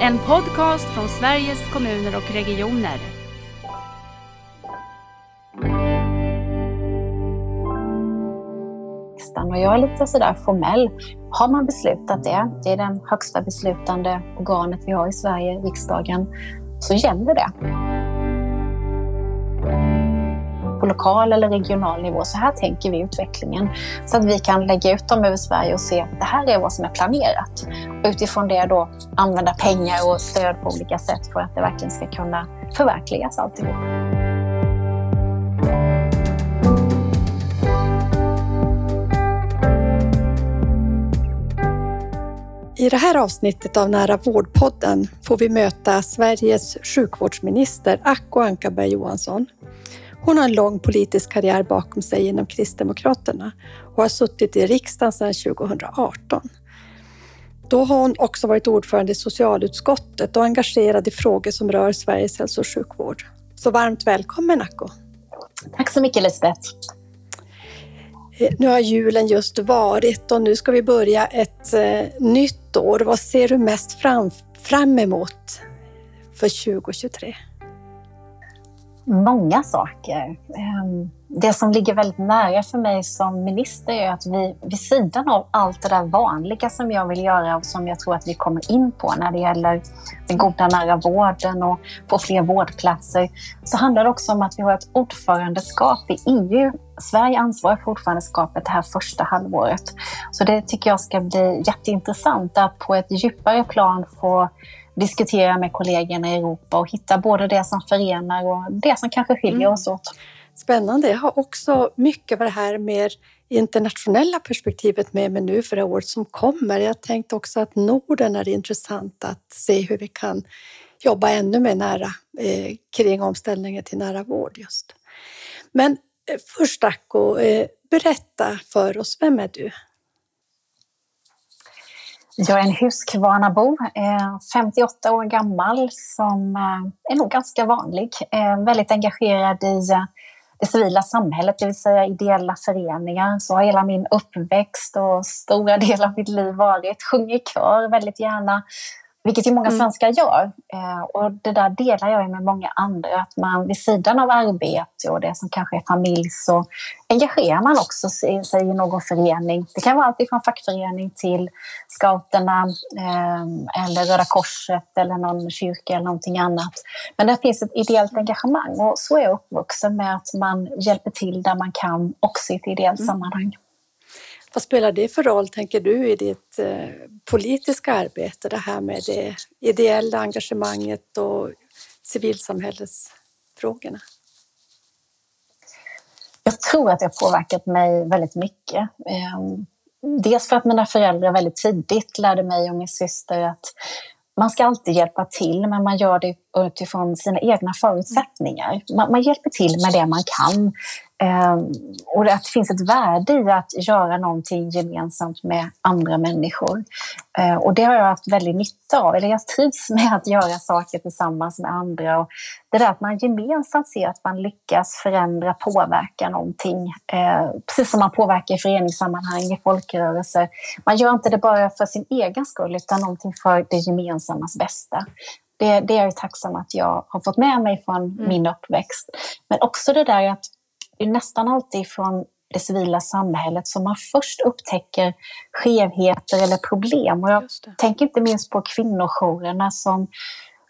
En podcast från Sveriges kommuner och regioner. Och jag är lite sådär formell. Har man beslutat det, det är den högsta beslutande organet vi har i Sverige, riksdagen, så gäller det lokal eller regional nivå. Så här tänker vi utvecklingen. Så att vi kan lägga ut dem över Sverige och se att det här är vad som är planerat. Och utifrån det då använda pengar och stöd på olika sätt för att det verkligen ska kunna förverkligas alltihop. I det här avsnittet av Nära vårdpodden får vi möta Sveriges sjukvårdsminister Acko Ankarberg Johansson. Hon har en lång politisk karriär bakom sig inom Kristdemokraterna och har suttit i riksdagen sedan 2018. Då har hon också varit ordförande i socialutskottet och engagerad i frågor som rör Sveriges hälso och sjukvård. Så varmt välkommen Acko! Tack så mycket Lisbeth! Eh, nu har julen just varit och nu ska vi börja ett eh, nytt år. Vad ser du mest fram, fram emot för 2023? Många saker. Ehm, det som ligger väldigt nära för mig som minister är att vi vid sidan av allt det där vanliga som jag vill göra och som jag tror att vi kommer in på när det gäller den goda nära vården och få fler vårdplatser, så handlar det också om att vi har ett ordförandeskap i EU. Sverige ansvarar för ordförandeskapet det här första halvåret. Så det tycker jag ska bli jätteintressant att på ett djupare plan få diskutera med kollegorna i Europa och hitta både det som förenar och det som kanske skiljer mm. oss åt. Spännande. Jag har också mycket av det här mer internationella perspektivet med mig nu för det året som kommer. Jag tänkte också att Norden är intressant att se hur vi kan jobba ännu mer nära eh, kring omställningen till nära vård just. Men eh, först Acko, eh, berätta för oss, vem är du? Jag är en Huskvarnabo, 58 eh, år gammal, som eh, är nog ganska vanlig. Eh, väldigt engagerad i det civila samhället, det vill säga ideella föreningar. Så har hela min uppväxt och stora delar av mitt liv varit. Sjunger kör väldigt gärna, vilket ju många mm. svenskar gör. Eh, och det där delar jag med många andra. Att man vid sidan av arbete och det som kanske är familj så engagerar man också sig i någon förening. Det kan vara allt från fackförening till scouterna eh, eller Röda Korset eller någon kyrka eller någonting annat. Men det finns ett ideellt engagemang och så är jag uppvuxen med att man hjälper till där man kan också i ett ideellt mm. sammanhang. Vad spelar det för roll, tänker du, i ditt eh, politiska arbete? Det här med det ideella engagemanget och civilsamhällesfrågorna? Jag tror att det har påverkat mig väldigt mycket. Ehm, dels för att mina föräldrar väldigt tidigt lärde mig och min syster att man ska alltid hjälpa till, men man gör det utifrån sina egna förutsättningar. Man, man hjälper till med det man kan. Eh, och att det finns ett värde i att göra någonting gemensamt med andra människor. Eh, och det har jag haft väldigt nytta av. Eller jag trivs med att göra saker tillsammans med andra. Och det där att man gemensamt ser att man lyckas förändra, påverka någonting. Eh, precis som man påverkar i föreningssammanhang, i folkrörelser. Man gör inte det bara för sin egen skull, utan någonting för det gemensammas bästa. Det, det är jag tacksam att jag har fått med mig från mm. min uppväxt. Men också det där att det är nästan alltid från det civila samhället som man först upptäcker skevheter eller problem. Och jag tänker inte minst på kvinnojourerna som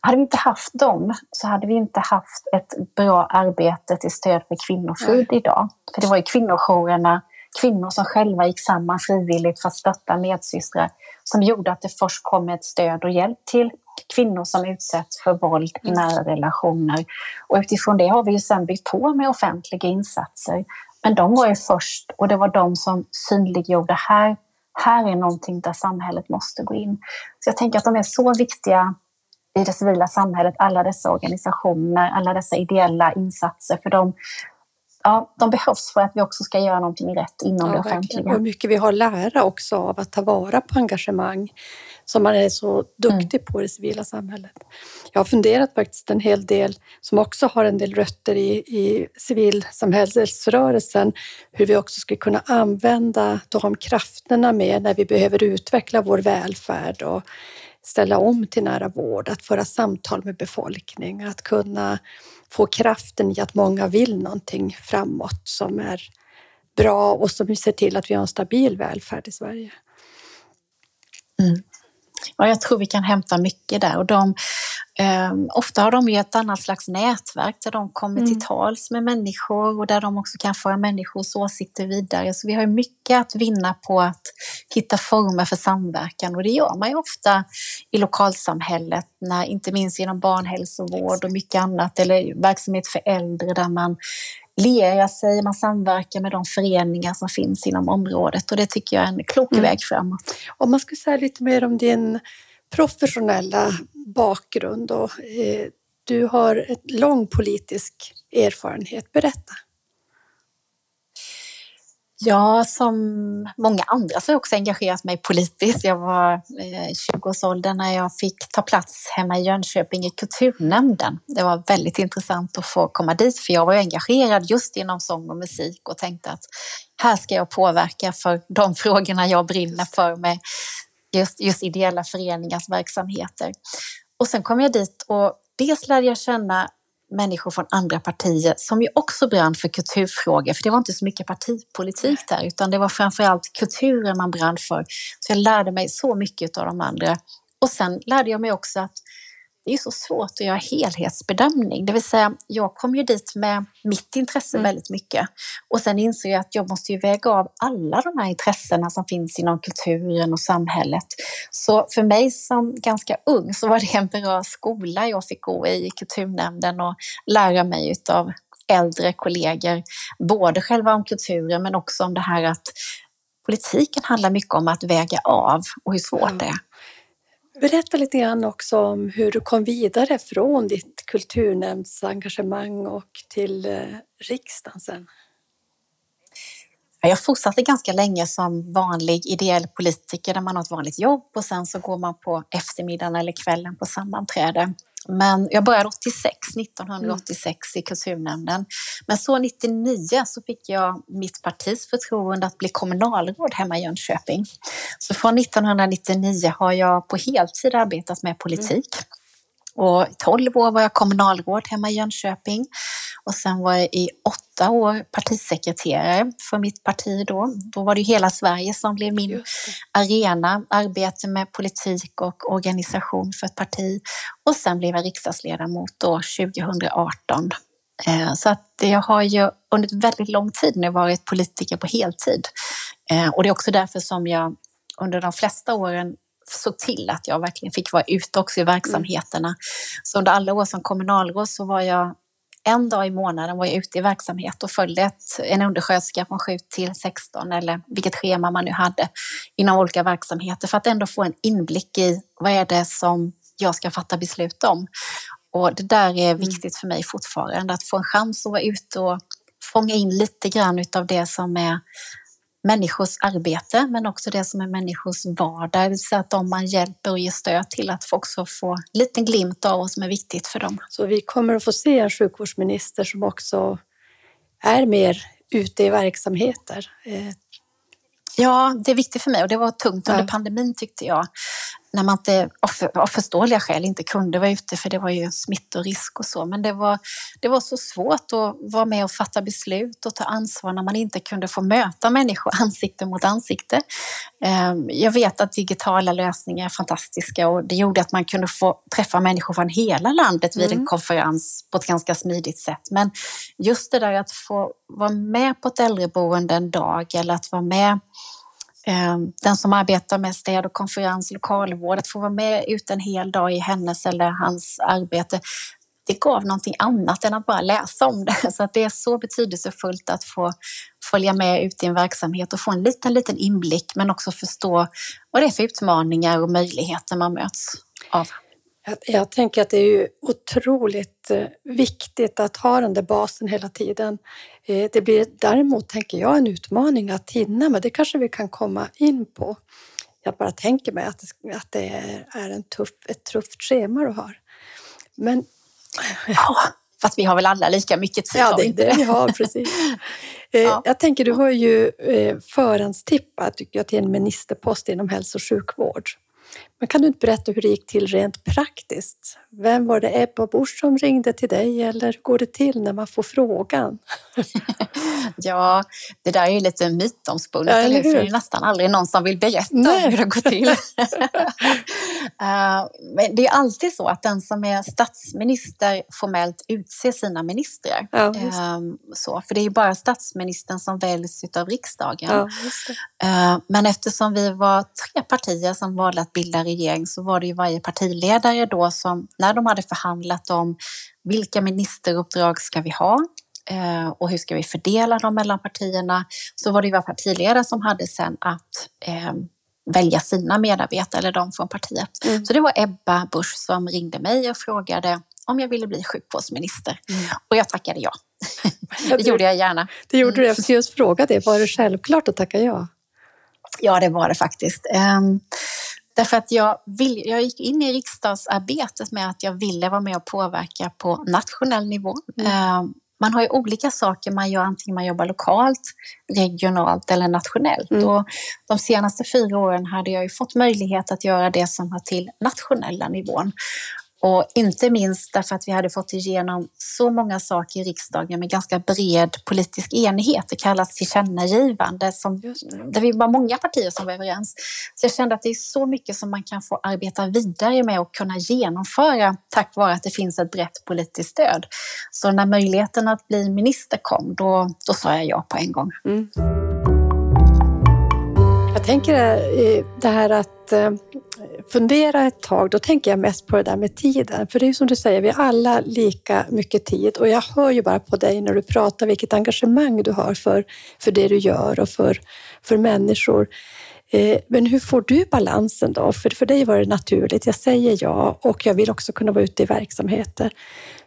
hade vi inte haft dem så hade vi inte haft ett bra arbete till stöd för kvinnofrid idag. För det var ju kvinnojourerna, kvinnor som själva gick samman frivilligt för att stötta medsystrar som gjorde att det först kom ett stöd och hjälp till kvinnor som utsätts för våld i mm. nära relationer. Och utifrån det har vi ju sen byggt på med offentliga insatser. Men de var ju först och det var de som synliggjorde här, här är någonting där samhället måste gå in. Så jag tänker att de är så viktiga i det civila samhället, alla dessa organisationer, alla dessa ideella insatser, för de, ja, de behövs för att vi också ska göra någonting rätt inom ja, det offentliga. Och hur mycket vi har lära också av att ta vara på engagemang som man är så duktig på i det civila samhället. Jag har funderat faktiskt en hel del, som också har en del rötter i, i civilsamhällsrörelsen, hur vi också skulle kunna använda de krafterna mer när vi behöver utveckla vår välfärd och ställa om till nära vård, att föra samtal med befolkning, att kunna få kraften i att många vill någonting framåt som är bra och som ser till att vi har en stabil välfärd i Sverige. Mm. Ja, jag tror vi kan hämta mycket där. Och de, eh, ofta har de ju ett annat slags nätverk där de kommer mm. till tals med människor och där de också kan föra människors åsikter vidare. Så vi har mycket att vinna på att hitta former för samverkan och det gör man ju ofta i lokalsamhället, när, inte minst genom barnhälsovård och mycket annat eller verksamhet för äldre där man liera sig, man samverkar med de föreningar som finns inom området och det tycker jag är en klok mm. väg framåt. Om man ska säga lite mer om din professionella bakgrund och eh, du har ett lång politisk erfarenhet. Berätta. Ja, som många andra så har jag också engagerat mig politiskt. Jag var i eh, 20-årsåldern när jag fick ta plats hemma i Jönköping i kulturnämnden. Det var väldigt intressant att få komma dit för jag var engagerad just inom sång och musik och tänkte att här ska jag påverka för de frågorna jag brinner för med just, just ideella föreningars verksamheter. Och sen kom jag dit och dels lärde jag känna människor från andra partier som ju också brann för kulturfrågor, för det var inte så mycket partipolitik där, utan det var framförallt kulturen man brann för. Så jag lärde mig så mycket av de andra. Och sen lärde jag mig också att det är så svårt att göra helhetsbedömning. Det vill säga, jag kom ju dit med mitt intresse mm. väldigt mycket. Och sen insåg jag att jag måste ju väga av alla de här intressena som finns inom kulturen och samhället. Så för mig som ganska ung så var det en bra skola jag fick gå i kulturnämnden och lära mig utav äldre kollegor, både själva om kulturen men också om det här att politiken handlar mycket om att väga av och hur svårt mm. det är. Berätta lite grann också om hur du kom vidare från ditt kulturnämndsengagemang och till eh, riksdagen sen. Jag fortsatte ganska länge som vanlig ideell politiker där man har ett vanligt jobb och sen så går man på eftermiddagen eller kvällen på sammanträde. Men jag började 86, 1986 mm. i kulturnämnden. Men så 99 så fick jag mitt partis förtroende att bli kommunalråd hemma i Jönköping. Så från 1999 har jag på heltid arbetat med politik. Mm. Och 12 år var jag kommunalråd hemma i Jönköping och sen var jag i åtta år partisekreterare för mitt parti då. Då var det hela Sverige som blev min arena, arbete med politik och organisation för ett parti. Och sen blev jag riksdagsledamot då 2018. Eh, så att jag har ju under väldigt lång tid nu varit politiker på heltid. Eh, och det är också därför som jag under de flesta åren såg till att jag verkligen fick vara ute också i verksamheterna. Mm. Så under alla år som kommunalråd så var jag en dag i månaden var jag ute i verksamhet och följde ett, en undersköterska från 7 till 16 eller vilket schema man nu hade inom olika verksamheter för att ändå få en inblick i vad är det som jag ska fatta beslut om. Och det där är mm. viktigt för mig fortfarande, att få en chans att vara ute och fånga in lite grann utav det som är människors arbete men också det som är människors vardag. Så att de man hjälper och ger stöd till att också få en liten glimt av vad som är viktigt för dem. Så vi kommer att få se en sjukvårdsminister som också är mer ute i verksamheter? Eh, ja, det är viktigt för mig och det var tungt under ja. pandemin tyckte jag när man inte, av förståeliga skäl inte kunde vara ute för det var ju smittorisk och så. Men det var, det var så svårt att vara med och fatta beslut och ta ansvar när man inte kunde få möta människor ansikte mot ansikte. Ehm, jag vet att digitala lösningar är fantastiska och det gjorde att man kunde få träffa människor från hela landet vid mm. en konferens på ett ganska smidigt sätt. Men just det där att få vara med på ett äldreboende en dag eller att vara med Ehm, den som arbetar med städ och konferens, lokalvård, att få vara med ut en hel dag i hennes eller hans arbete, det gav någonting annat än att bara läsa om det. Så att det är så betydelsefullt att få följa med ut i en verksamhet och få en liten, liten inblick men också förstå vad det är för utmaningar och möjligheter man möts av. Jag, jag tänker att det är otroligt eh, viktigt att ha den där basen hela tiden. Eh, det blir däremot, tänker jag, en utmaning att hinna, men det kanske vi kan komma in på. jag bara tänker mig att det, att det är en tuff, ett tufft schema du har. Men... Ja, fast vi har väl alla lika mycket tid? Ja, det är det vi har, precis. Eh, ja. Jag tänker, du har ju eh, förhandstippat tycker jag, till en ministerpost inom hälso och sjukvård. Men kan du inte berätta hur det gick till rent praktiskt? Vem var det Ebba Busch som ringde till dig eller hur går det till när man får frågan? ja, det där är ju lite mytomspunnet, ja, eller hur? För det är nästan aldrig någon som vill berätta Nej. hur det går till. uh, men det är alltid så att den som är statsminister formellt utser sina ministrar. Ja, uh, så, för det är ju bara statsministern som väljs av riksdagen. Ja, uh, men eftersom vi var tre partier som valde att bilda regering så var det ju varje partiledare då som när de hade förhandlat om vilka ministeruppdrag ska vi ha eh, och hur ska vi fördela dem mellan partierna så var det ju våra partiledare som hade sen att eh, välja sina medarbetare eller de från partiet. Mm. Så det var Ebba Busch som ringde mig och frågade om jag ville bli sjukvårdsminister. Mm. Och jag tackade ja. det gjorde jag gärna. Det gjorde du. Jag skulle just fråga det. Var det självklart att tacka ja? Ja, det var det faktiskt. Därför att jag, vill, jag gick in i riksdagsarbetet med att jag ville vara med och påverka på nationell nivå. Mm. Eh, man har ju olika saker man gör, antingen man jobbar lokalt, regionalt eller nationellt. Mm. Och de senaste fyra åren hade jag ju fått möjlighet att göra det som hör till nationella nivån. Och inte minst därför att vi hade fått igenom så många saker i riksdagen med ganska bred politisk enighet. Det kallas tillkännagivande, som, där vi var många partier som var överens. Så jag kände att det är så mycket som man kan få arbeta vidare med och kunna genomföra tack vare att det finns ett brett politiskt stöd. Så när möjligheten att bli minister kom, då, då sa jag ja på en gång. Mm. Jag tänker eh, det här att eh, fundera ett tag, då tänker jag mest på det där med tiden. För det är ju som du säger, vi har alla lika mycket tid och jag hör ju bara på dig när du pratar vilket engagemang du har för, för det du gör och för, för människor. Eh, men hur får du balansen då? För, för dig var det naturligt, jag säger ja och jag vill också kunna vara ute i verksamheter.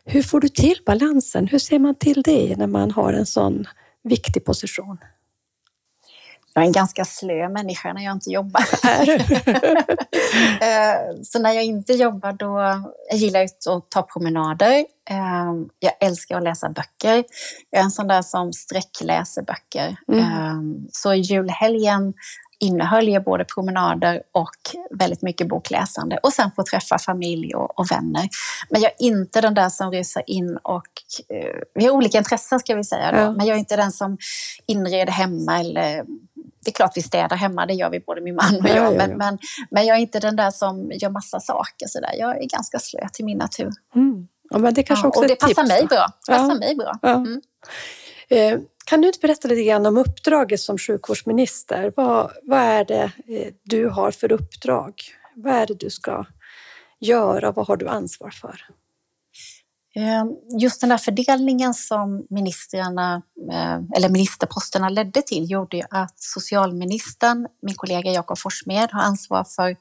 Hur får du till balansen? Hur ser man till det när man har en sån viktig position? Jag är en ganska slö människa när jag inte jobbar. Eh, så när jag inte jobbar då jag gillar jag att ta promenader. Eh, jag älskar att läsa böcker. Jag är en sån där som sträckläser böcker. Mm. Eh, så julhelgen innehöll ju både promenader och väldigt mycket bokläsande och sen få träffa familj och, och vänner. Men jag är inte den där som rusar in och... Eh, vi har olika intressen ska vi säga då, ja. men jag är inte den som inreder hemma eller det är klart vi städar hemma, det gör vi både min man och jag. Ja, ja, ja. Men, men, men, jag är inte den där som gör massa saker sådär. Jag är ganska slö till min natur. Mm. Ja, men det kanske också och det passar tips, mig bra. Passar mig bra. Mm. Eh, kan du inte berätta lite grann om uppdraget som sjukvårdsminister? Vad, vad är det eh, du har för uppdrag? Vad är det du ska göra? Vad har du ansvar för? Eh, just den här fördelningen som ministrarna, eh, eller ministerposterna ledde till gjorde att socialministern, min kollega Jakob Forssmed, har ansvar för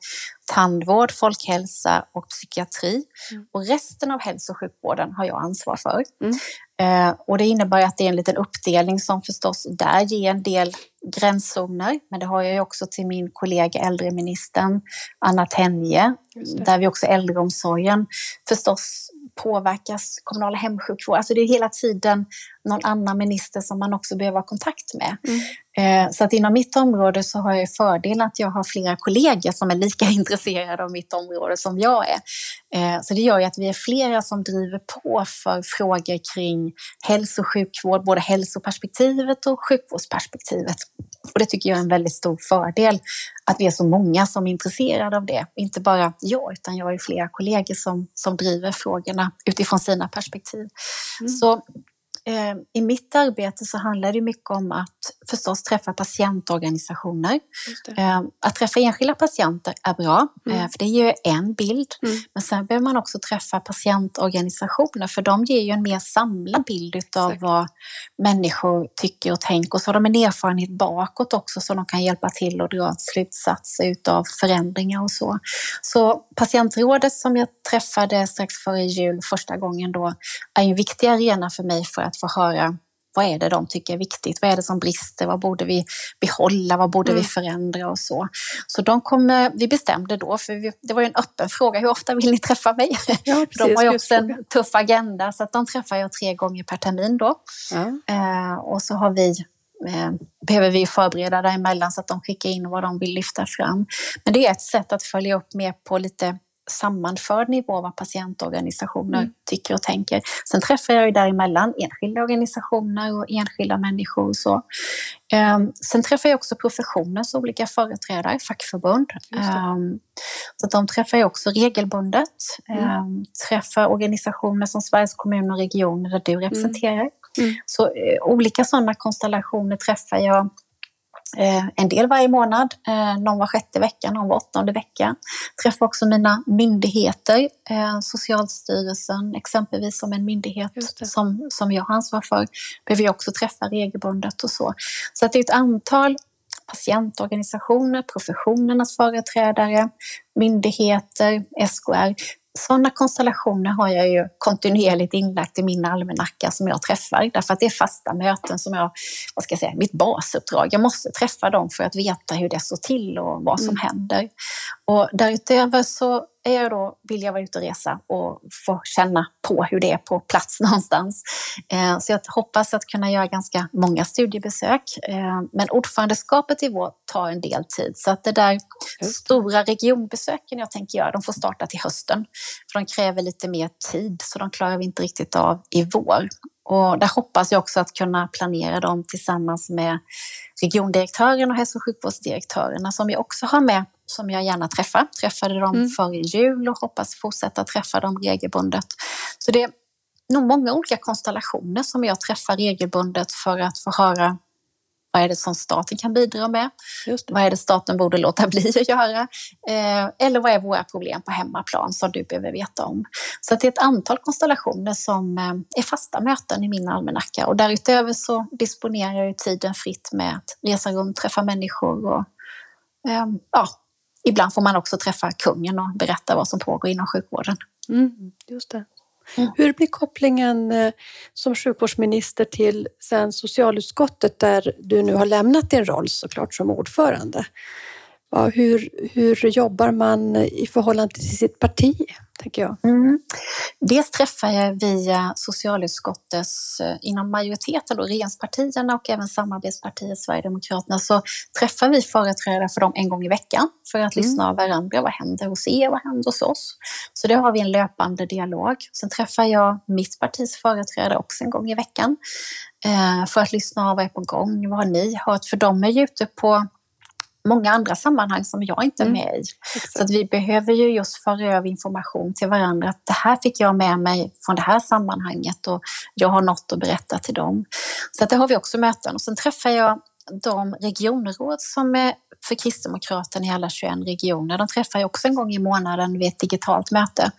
tandvård, folkhälsa och psykiatri. Mm. Och resten av hälso och sjukvården har jag ansvar för. Mm. Eh, och det innebär att det är en liten uppdelning som förstås där ger en del gränszoner. Men det har jag ju också till min kollega äldreministern Anna Tenje, där vi också äldreomsorgen förstås påverkas kommunala hemsjukvård. Alltså det är hela tiden någon annan minister som man också behöver ha kontakt med. Mm. Eh, så att inom mitt område så har jag fördelen att jag har flera kollegor som är lika intresserade av mitt område som jag är. Eh, så det gör ju att vi är flera som driver på för frågor kring hälso och sjukvård, både hälsoperspektivet och sjukvårdsperspektivet. Och det tycker jag är en väldigt stor fördel, att vi är så många som är intresserade av det. Inte bara jag, utan jag har flera kollegor som, som driver frågorna utifrån sina perspektiv. Mm. Så I mitt arbete så handlar det mycket om att förstås träffa patientorganisationer. Eh, att träffa enskilda patienter är bra, mm. Eh, för det ger en bild. Mm. Men sen behöver man också träffa patientorganisationer, för de ger ju en mer samlad bild av vad människor tycker och tänker. Och så har de en erfarenhet bakåt också, så de kan hjälpa till att dra slutsatser av förändringar och så. Så patientrådet som jag träffade strax före jul första gången då är en viktig arena för mig för att få höra vad är det de tycker är viktigt? Vad är det som brister? Vad borde vi behålla? Vad borde mm. vi förändra och så? Så de kom, vi bestämde då, för vi, det var ju en öppen fråga, hur ofta vill ni träffa mig? Ja, precis, de har ju också en tuff agenda, så att de träffar jag tre gånger per termin då. Ja. Eh, och så har vi eh, behöver vi förbereda däremellan så att de skickar in vad de vill lyfta fram. Men det är ett sätt att följa upp mer på lite sammanförd nivå vad patientorganisationer mm. tycker och tänker. Sen träffar jag ju däremellan enskilda organisationer och enskilda människor. Och så. Um, sen träffar jag också professionens olika företrädare, fackförbund. Um, så de träffar jag också regelbundet. Mm. Um, träffar organisationer som Sveriges kommuner och regioner där du mm. representerar. Mm. Så uh, olika sådana konstellationer träffar jag Eh, en del varje månad, eh, någon var sjätte vecka, någon var åttonde vecka. Träffar också mina myndigheter, eh, Socialstyrelsen exempelvis som en myndighet som, som jag har ansvar för, behöver jag också träffa regelbundet och så. Så att det är ett antal patientorganisationer, professionernas företrädare, myndigheter, SKR sådana konstellationer har jag ju kontinuerligt inlagt i min almanacka som jag träffar. Därför att det är fasta möten som jag, vad ska jag säga, mitt basuppdrag. Jag måste träffa dem för att veta hur det står till och vad som mm. händer. Och därutöver så är jag då, vill jag vara ute och resa och få känna på hur det är på plats någonstans. Eh, så jag hoppas att kunna göra ganska många studiebesök. Eh, men ordförandeskapet i vår tar en del tid. Så att det där stora regionbesöken jag tänker göra, de får starta till hösten. För de kräver lite mer tid, så de klarar vi inte riktigt av i vår. Och där hoppas jag också att kunna planera dem tillsammans med regiondirektören och hälso och sjukvårdsdirektörerna som jag också har med som jag gärna träffar. Träffade dem mm. före jul och hoppas fortsätta träffa dem regelbundet. Så det är nog många olika konstellationer som jag träffar regelbundet för att få höra vad är det som staten kan bidra med? Vad är det staten borde låta bli att göra? Eh, eller vad är våra problem på hemmaplan som du behöver veta om? Så det är ett antal konstellationer som eh, är fasta möten i min almanacka och därutöver så disponerar jag tiden fritt med att resa runt, träffa människor och eh, ja, ibland får man också träffa kungen och berätta vad som pågår inom sjukvården. Mm, just det. Mm. Hur blir kopplingen eh, som sjukvårdsminister till sen socialutskottet där du nu har lämnat din roll såklart som ordförande? Hur, hur jobbar man i förhållande till sitt parti? tänker jag. Mm. Dels träffar jag via socialutskottets, eh, inom majoriteten, då, regeringspartierna och även samarbetspartiet Sverigedemokraterna, så träffar vi företrädare för dem en gång i veckan för att lyssna mm. av varandra. Vad händer hos er? Vad händer hos oss? Så det har vi en löpande dialog. Sen träffar jag mitt partis företrädare också en gång i veckan eh, för att lyssna av vad är på gång? Vad har ni hört? För de är ju ute på många andra sammanhang som jag inte är mm. med i. Exakt. Så att vi behöver ju just föra över information till varandra. Att det här fick jag med mig från det här sammanhanget och jag har något att berätta till dem. Så att det har vi också möten. Och sen träffar jag de regionråd som är för Kristdemokraterna i alla 21 regioner. De träffar jag också en gång i månaden vid ett digitalt möte.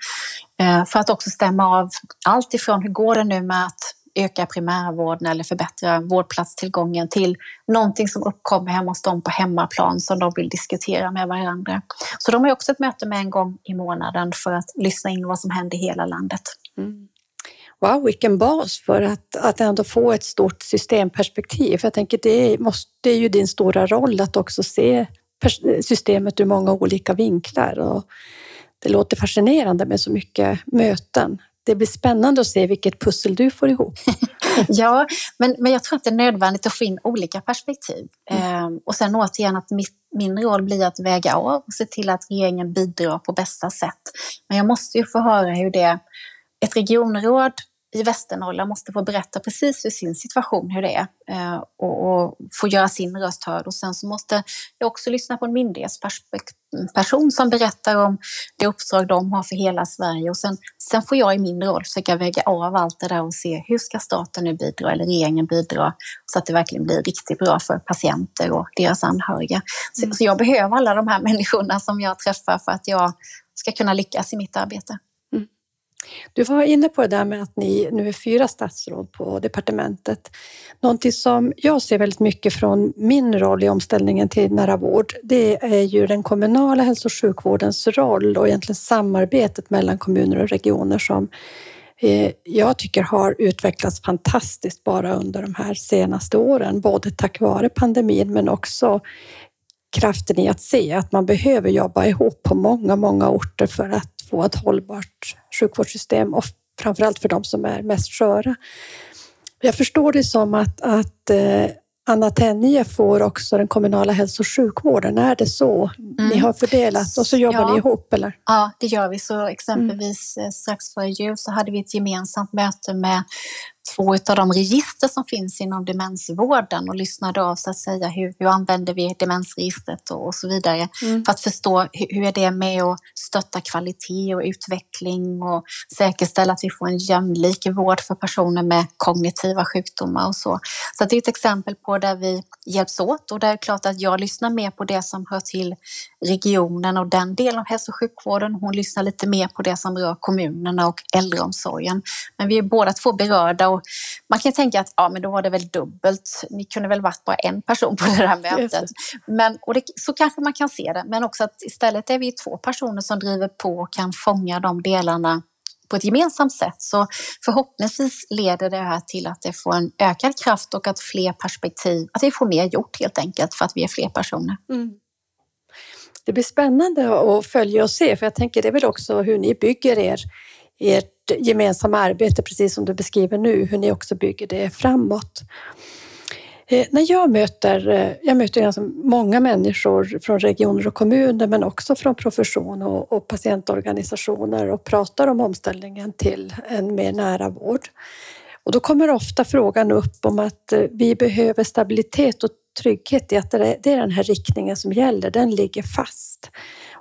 Eh, för att också stämma av allt ifrån hur går det nu med att öka primärvården eller förbättra vårdplatstillgången till någonting som uppkommer hemma hos dem på hemmaplan som de vill diskutera med varandra. Så de har också ett möte med en gång i månaden för att lyssna in vad som händer i hela landet. Mm. Wow, vilken bas för att, att ändå få ett stort systemperspektiv. Jag tänker det, måste, det är ju din stora roll att också se systemet ur många olika vinklar. Och det låter fascinerande med så mycket möten det blir spännande att se vilket pussel du får ihop. ja, men, men jag tror att det är nödvändigt att få in olika perspektiv. Mm. Ehm, och sen återigen att mitt, min roll blir att väga av och se till att regeringen bidrar på bästa sätt. Men jag måste ju få höra hur det... Ett regionråd i Västernorrland måste få berätta precis hur sin situation, hur det är eh, och, och, få göra sin röst hörd. Och sen så måste jag också lyssna på en myndighetsperson som berättar om det uppdrag de har för hela Sverige. Och sen, sen får jag i min roll försöka väga av allt det där och se hur ska staten nu bidra eller regeringen bidra så att det verkligen blir riktigt bra för patienter och deras anhöriga. Så, mm. så jag behöver alla de här människorna som jag träffar för att jag ska kunna lyckas i mitt arbete. Du var inne på det där med att ni nu är fyra statsråd på departementet. Någonting som jag ser väldigt mycket från min roll i omställningen till nära vård, det är ju den kommunala hälso och sjukvårdens roll och egentligen samarbetet mellan kommuner och regioner som eh, jag tycker har utvecklats fantastiskt bara under de här senaste åren, både tack vare pandemin men också kraften i att se att man behöver jobba ihop på många, många orter för att få ett hållbart sjukvårdssystem och framförallt för de som är mest sköra. Jag förstår det som att, att eh, Anna Tenje får också den kommunala hälso och sjukvården. Är det så mm. ni har fördelat och så jobbar ja. ni ihop? Eller? Ja, det gör vi. Så exempelvis mm. strax före jul så hade vi ett gemensamt möte med två av de register som finns inom demensvården och lyssnade av så att säga hur, hur använder vi demensregistret och, och så vidare mm. för att förstå hur, hur är det med att stötta kvalitet och utveckling och säkerställa att vi får en jämlik vård för personer med kognitiva sjukdomar och så. Så det är ett exempel på där vi hjälps åt och det är klart att jag lyssnar mer på det som hör till regionen och den delen av hälso och sjukvården. Hon lyssnar lite mer på det som rör kommunerna och äldreomsorgen. Men vi är båda två berörda och man kan tänka att ja, men då var det väl dubbelt. Ni kunde väl varit bara en person på det här mötet. Men, och det, så kanske man kan se det, men också att istället är vi två personer som driver på och kan fånga de delarna på ett gemensamt sätt. Så förhoppningsvis leder det här till att det får en ökad kraft och att fler perspektiv, att vi får mer gjort helt enkelt för att vi är fler personer. Mm. Det blir spännande att följa och se, för jag tänker det är väl också hur ni bygger er, ert gemensamma arbete, precis som du beskriver nu, hur ni också bygger det framåt. Eh, när jag möter, eh, jag möter ganska många människor från regioner och kommuner men också från profession och, och patientorganisationer och pratar om omställningen till en mer nära vård. Och då kommer ofta frågan upp om att eh, vi behöver stabilitet och trygghet i att det är den här riktningen som gäller, den ligger fast.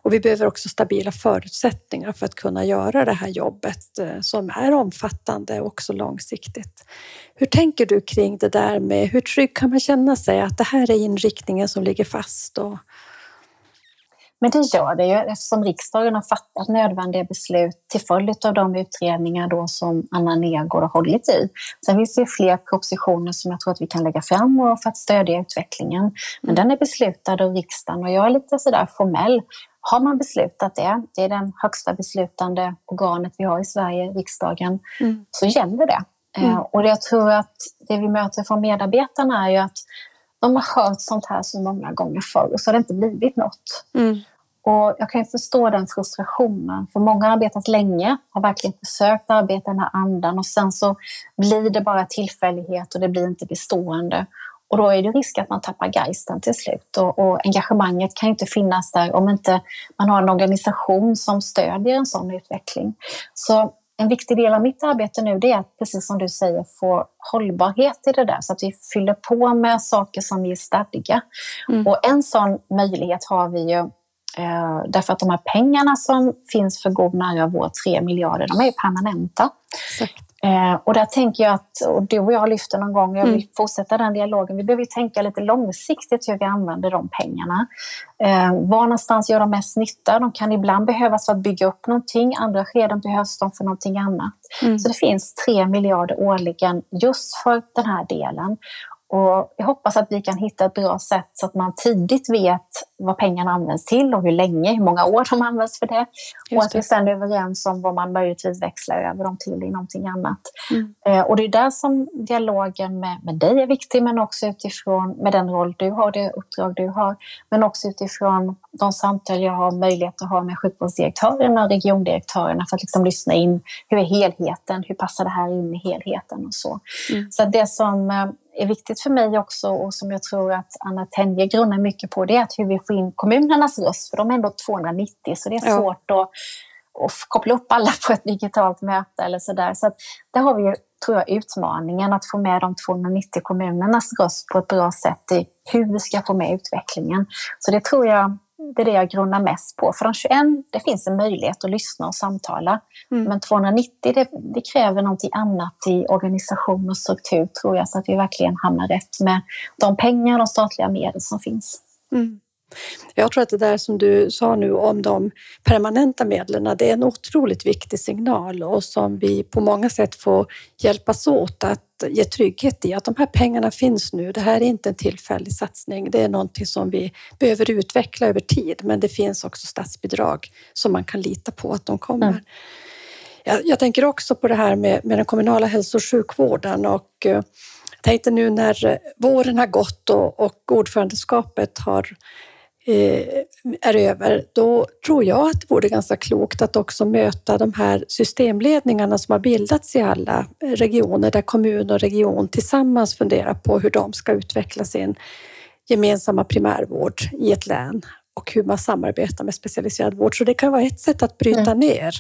Och vi behöver också stabila förutsättningar för att kunna göra det här jobbet eh, som är omfattande och också långsiktigt. Hur tänker du kring det där med hur trygg kan man känna sig att det här är inriktningen som ligger fast? Och... Men det gör det ju eftersom riksdagen har fattat nödvändiga beslut till följd av de utredningar då som Anna Nergård har hållit i. Sen finns det fler propositioner som jag tror att vi kan lägga fram för att stödja utvecklingen. Men mm. den är beslutad av riksdagen och jag är lite sådär formell. Har man beslutat det, det är den högsta beslutande organet vi har i Sverige, riksdagen, mm. så gäller det. Mm. Eh, och jag tror att det vi möter från medarbetarna är ju att de har hört sånt här så många gånger förr och så har det inte blivit något. Mm. Och jag kan ju förstå den frustrationen, för många har arbetat länge, har verkligen försökt arbeta i den här andan och sen så blir det bara tillfällighet och det blir inte bestående. Och då är det risk att man tappar geisten till slut och, och engagemanget kan inte finnas där om inte man har en organisation som stödjer en sån utveckling. Så en viktig del av mitt arbete nu det är att, precis som du säger, få hållbarhet i det där så att vi fyller på med saker som ger stadga. Mm. Och en sån möjlighet har vi ju eh, därför att de här pengarna som finns för god nära vår 3 miljarder, de är permanenta. Eh, och där tänker jag att, och du och jag lyfter någon gång, jag vill mm. fortsätta den dialogen, vi behöver tänka lite långsiktigt hur vi använder de pengarna. Eh, var någonstans gör de mest nytta? De kan ibland behövas för att bygga upp någonting, andra skeden behövs de för någonting annat. Mm. Så det finns tre miljarder årligen just för den här delen. Och jag hoppas att vi kan hitta ett bra sätt så att man tidigt vet vad pengarna används till och hur länge, hur många år de används för det. Just och att vi sedan är överens om vad man möjligtvis växlar över dem till i någonting annat. Mm. Eh, och det är där som dialogen med, med dig är viktig, men också utifrån med den roll du har, det uppdrag du har, men också utifrån de samtal jag har möjlighet att ha med sjukvårdsdirektörerna och regiondirektörerna för att liksom lyssna in hur är helheten, hur passar det här in i helheten och så. Mm. Så det som eh, är viktigt för mig också och som jag tror att Anna Tenje grunnar mycket på det är att hur vi får in kommunernas röst, för de är ändå 290 så det är svårt ja. att, koppla upp alla på ett digitalt möte eller sådär. Så, så där har vi tror jag, utmaningen att få med de 290 kommunernas röst på ett bra sätt i hur vi ska få med utvecklingen. Så det tror jag det är det jag grunnar mest på. För de 21, det finns en möjlighet att lyssna och samtala. Mm. Men 290, det, det, kräver någonting annat i organisation och struktur tror jag, så att vi verkligen hamnar rätt med de pengar och de statliga medel som finns. Mm. Jag tror att det där som du sa nu om de permanenta medlen, det är en otroligt viktig signal och som vi på många sätt får hjälpas åt att ge trygghet i att de här pengarna finns nu. Det här är inte en tillfällig satsning. Det är någonting som vi behöver utveckla över tid, men det finns också statsbidrag som man kan lita på att de kommer. Mm. Jag, jag tänker också på det här med, med den kommunala hälso och sjukvården och eh, jag tänkte nu när våren har gått och, och ordförandeskapet har är över, då tror jag att det vore ganska klokt att också möta de här systemledningarna som har bildats i alla regioner, där kommun och region tillsammans funderar på hur de ska utveckla sin gemensamma primärvård i ett län och hur man samarbetar med specialiserad vård. Så det kan vara ett sätt att bryta mm. ner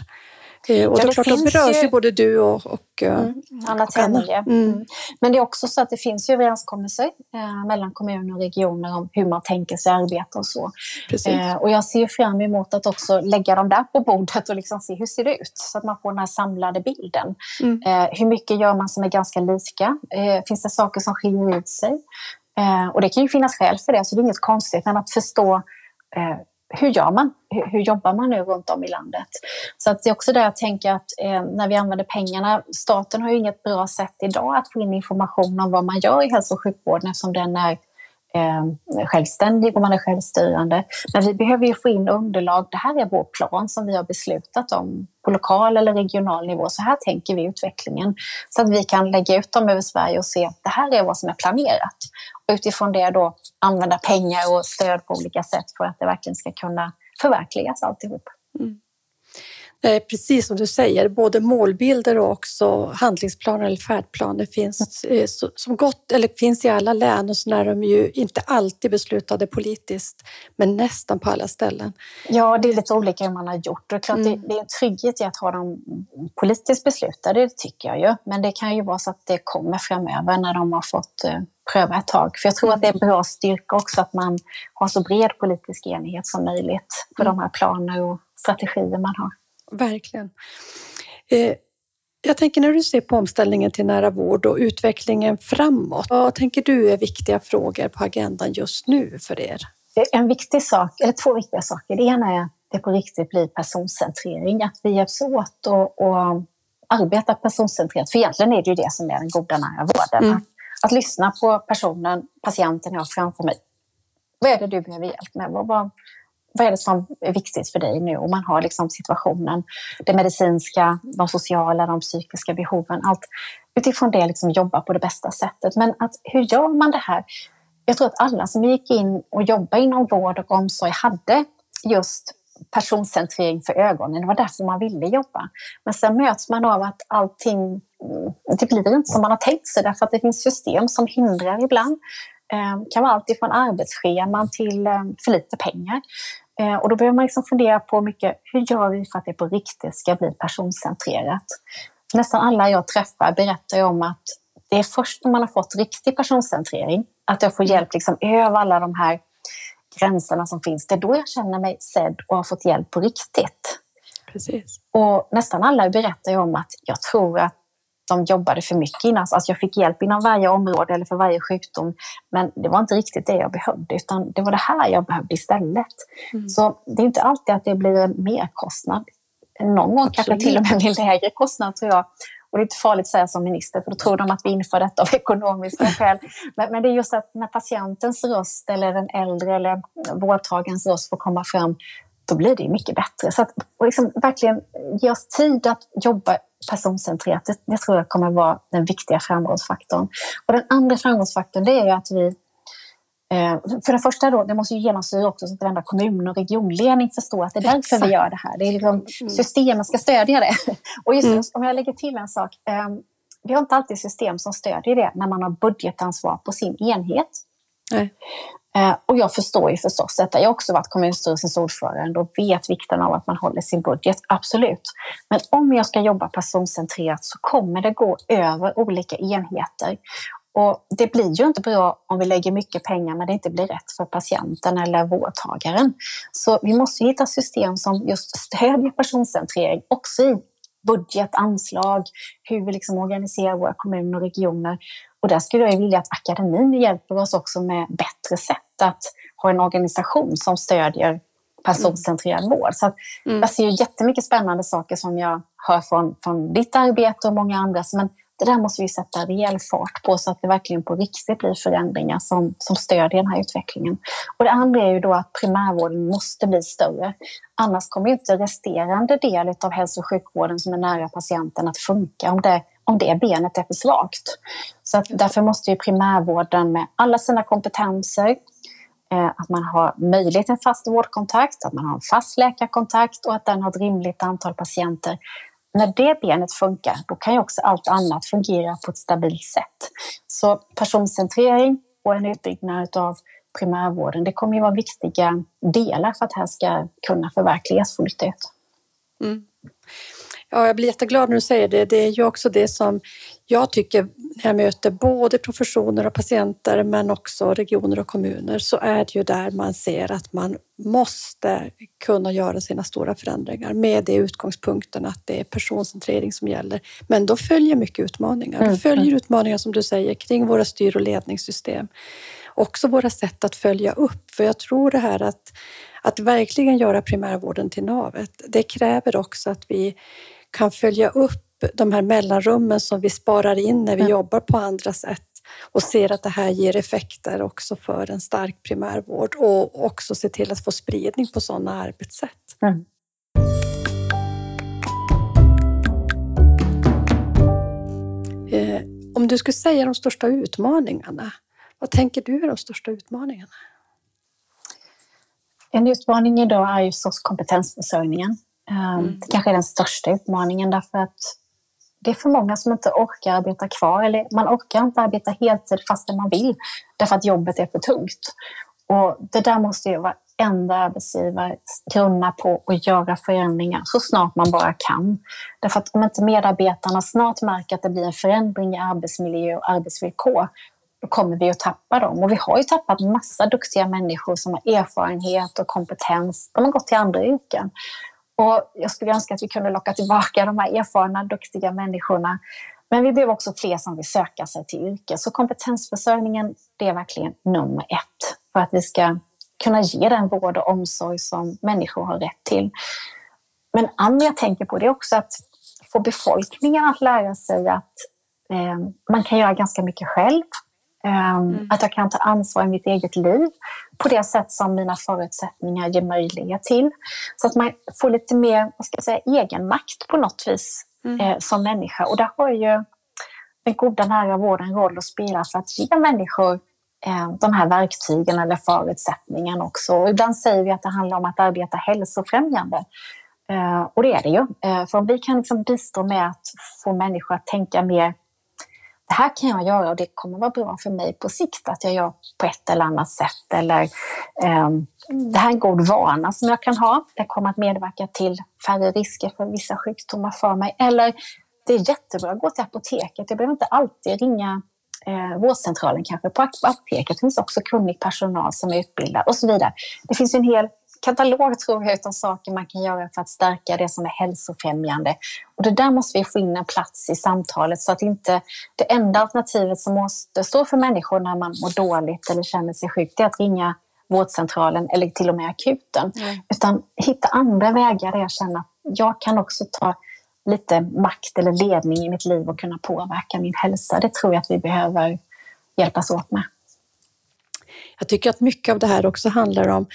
Eh, och ja, det, klart, då berörs ju både du och, och, eh, mm, Anna och Anna. Mm. mm. Men det är också så att det finns ju överenskommelser eh, mellan kommuner och regioner om hur man tänker sig arbeta och så. Eh, och jag ser fram emot att också lägga dem där på bordet och liksom se hur ser det ut så att man får den här samlade bilden. Mm. Eh, hur mycket gör man som är ganska lika? Eh, finns det saker som skiljer ut sig? och det kan ju finnas skäl för det, så det är inget konstigt, men att förstå hur gör man? Hur, hur, jobbar man nu runt om i landet? Så att det är också där jag tänker att eh, när vi använder pengarna, staten har ju inget bra sätt idag att få in information om vad man gör i hälso och sjukvården eftersom den är eh, självständig och man är självstyrande. Men vi behöver ju få in underlag. Det här är vår plan som vi har beslutat om på lokal eller regional nivå. Så här tänker vi utvecklingen. Så att vi kan lägga ut dem över Sverige och se att det här är vad som är planerat. Och utifrån det då använda pengar och stöd på olika sätt för att det verkligen ska kunna förverkligas alltihop. Mm. Eh, precis som du säger, både målbilder och också handlingsplaner eller färdplaner finns, eh, som gott, eller finns i alla län och så är de ju inte alltid beslutade politiskt, men nästan på alla ställen. Ja, det är lite olika hur man har gjort. Det är, klart, mm. det, är en trygghet i att ha dem politiskt beslutade, det tycker jag ju. Men det kan ju vara så att det kommer framöver när de har fått eh, pröva ett tag. För jag tror att det är bra styrka också att man har så bred politisk enighet som möjligt för mm. de här planer och strategier man har. Verkligen. Eh, jag tänker när du ser på omställningen till nära vård och utvecklingen framåt, vad tänker du är viktiga frågor på agendan just nu för er? En viktig sak, eller två viktiga saker. Det ena är att det på riktigt blir personcentrering, att vi hjälps åt och, och arbetar personcentrerat. För egentligen är det ju det som är den goda nära vården. Mm. Att, att, lyssna på personen, patienten jag har framför mig. Vad är det du behöver hjälp med? Vad, vad, vad är det som är viktigt för dig nu? Och man har liksom situationen, det medicinska, de sociala, de psykiska behoven. Allt utifrån det liksom jobba på det bästa sättet. Men att, hur gör man det här? Jag tror att alla som gick in och jobbade inom vård och omsorg hade just personcentrering för ögonen. Det var därför man ville jobba. Men sen möts man av att allting, mm, det blir inte som man har tänkt sig därför att det finns system som hindrar ibland. Det kan vara allt ifrån arbetsscheman till eh, för lite pengar. Eh, och då behöver man liksom fundera på mycket, hur gör vi för att det på riktigt ska bli personcentrerat? Nästan alla jag träffar berättar om att det är först när man har fått riktig personcentrering, att jag får hjälp liksom över alla de här gränserna som finns, det är då jag känner mig sedd och har fått hjälp på riktigt. Precis. Och nästan alla berättar om att jag tror att de jobbade för mycket innan. Alltså jag fick hjälp inom varje område eller för varje sjukdom. Men det var inte riktigt det jag behövde, utan det var det här jag behövde istället. Mm. Så det är inte alltid att det blir en merkostnad. Någon gång kanske till och med en lägre kostnad tror jag. Och det är inte farligt att säga som minister, för då tror de att vi inför detta av ekonomiska skäl. Men, men det är just att när patientens röst eller den äldre eller vårdtagarens röst får komma fram, då blir det mycket bättre. Så att liksom verkligen ge oss tid att jobba personcentrerat, det, det tror jag kommer vara den viktiga framgångsfaktorn. Och den andra framgångsfaktorn det är att vi eh, för det första då, det måste ju genomsyra också så att varenda kommun och regionledning förstår att det är därför Exakt. vi gör det här. Det är liksom, mm. systemen ska stödja det. Och just, mm. om jag lägger till en sak. Eh, vi har inte alltid system som stödjer det när man har budgetansvar på sin enhet. Nej. Eh, och jag förstår ju förstås detta. Jag har också varit kommunstyrelsens ordförande och vet vikten av att man håller sin budget, absolut. Men om jag ska jobba personcentrerat så kommer det gå över olika enheter. Och det blir ju inte bra om vi lägger mycket pengar men det inte blir rätt för patienten eller vårdtagaren. Så vi måste hitta system som just stödjer personcentrering också i budget, anslag, hur vi liksom organiserar våra kommuner och regioner. Och där skulle jag vilja att akademin hjälper oss också med bättre sätt att ha en organisation som stödjer personcentrerad mm. vård. Så att mm. Jag ser ju jättemycket spännande saker som jag hör från, från ditt arbete och många andra. Men det där måste vi sätta rejäl fart på så att det verkligen på riktigt blir förändringar som, som stödjer den här utvecklingen. Och det andra är ju då att primärvården måste bli större. Annars kommer inte resterande del av hälso och sjukvården som är nära patienten att funka om det, om det benet är för svagt. Så att därför måste ju primärvården med alla sina kompetenser, Eh, att man har möjlighet till en fast vårdkontakt, att man har en fast läkarkontakt och att den har ett rimligt antal patienter när det benet funkar, då kan ju också allt annat fungera på ett stabilt sätt. Så personcentrering och en utbyggnad av primärvården, det kommer ju vara viktiga delar för att det här ska kunna förverkligas fullt ut. Mm. Ja, jag blir jätteglad när du säger det. Det är ju också det som jag tycker när jag möter både professioner och patienter men också regioner och kommuner så är det ju där man ser att man måste kunna göra sina stora förändringar med det utgångspunkten att det är personcentrering som gäller. Men då följer mycket utmaningar. Då mm, följer mm. utmaningar som du säger kring våra styr och ledningssystem. Också våra sätt att följa upp. För jag tror det här att, att verkligen göra primärvården till navet, det kräver också att vi kan följa upp de här mellanrummen som vi sparar in när vi mm. jobbar på andra sätt och ser att det här ger effekter också för en stark primärvård och också se till att få spridning på sådana arbetssätt. Mm. Om du skulle säga de största utmaningarna, vad tänker du är de största utmaningarna? En utmaning idag är ju förstås kompetensförsörjningen. Ehm, mm. Det kanske är den största utmaningen därför att det är för många som inte orkar arbeta kvar eller man orkar inte arbeta heltid fastän man vill därför att jobbet är för tungt. Och det där måste ju varenda arbetsgivare grunna på och göra förändringar så snart man bara kan. Därför att om inte medarbetarna snart märker att det blir en förändring i arbetsmiljö och arbetsvillkor då kommer vi att tappa dem. Och vi har ju tappat massa duktiga människor som har erfarenhet och kompetens. De har gått till andra yrken. Och jag skulle önska att vi kunde locka tillbaka de här erfarna, duktiga människorna. Men vi behöver också fler som vill söka sig till yrket. Så kompetensförsörjningen, det är verkligen nummer ett för att vi ska kunna ge den vård och omsorg som människor har rätt till. Men andra jag tänker på det är också att få befolkningen att lära sig att eh, man kan göra ganska mycket själv. Eh, mm. Att jag kan ta ansvar i mitt eget liv på det sätt som mina förutsättningar ger möjlighet till. Så att man får lite mer vad ska jag säga, egenmakt på något vis mm. eh, som människa. Och där har ju den goda nära vården roll att spela för att ge människor eh, de här verktygen eller förutsättningarna också. Och ibland säger vi att det handlar om att arbeta hälsofrämjande. Eh, och det är det ju. Eh, för om vi kan liksom bistå med att få människor att tänka mer det här kan jag göra och det kommer vara bra för mig på sikt att jag gör på ett eller annat sätt. Eller eh, det här är en god vana som jag kan ha. Det kommer att medverka till färre risker för vissa sjukdomar för mig. Eller det är jättebra att gå till apoteket. Jag behöver inte alltid ringa eh, vårdcentralen kanske. På apoteket finns också kunnig personal som är utbildad och så vidare. Det finns en hel katalog tror jag av saker man kan göra för att stärka det som är hälsofrämjande. Och det där måste vi få in en plats i samtalet så att inte det enda alternativet som måste stå för människor när man mår dåligt eller känner sig sjuk, det är att ringa vårdcentralen eller till och med akuten. Mm. Utan hitta andra vägar där jag känner att jag kan också ta lite makt eller ledning i mitt liv och kunna påverka min hälsa. Det tror jag att vi behöver hjälpas åt med. Jag tycker att mycket av det här också handlar om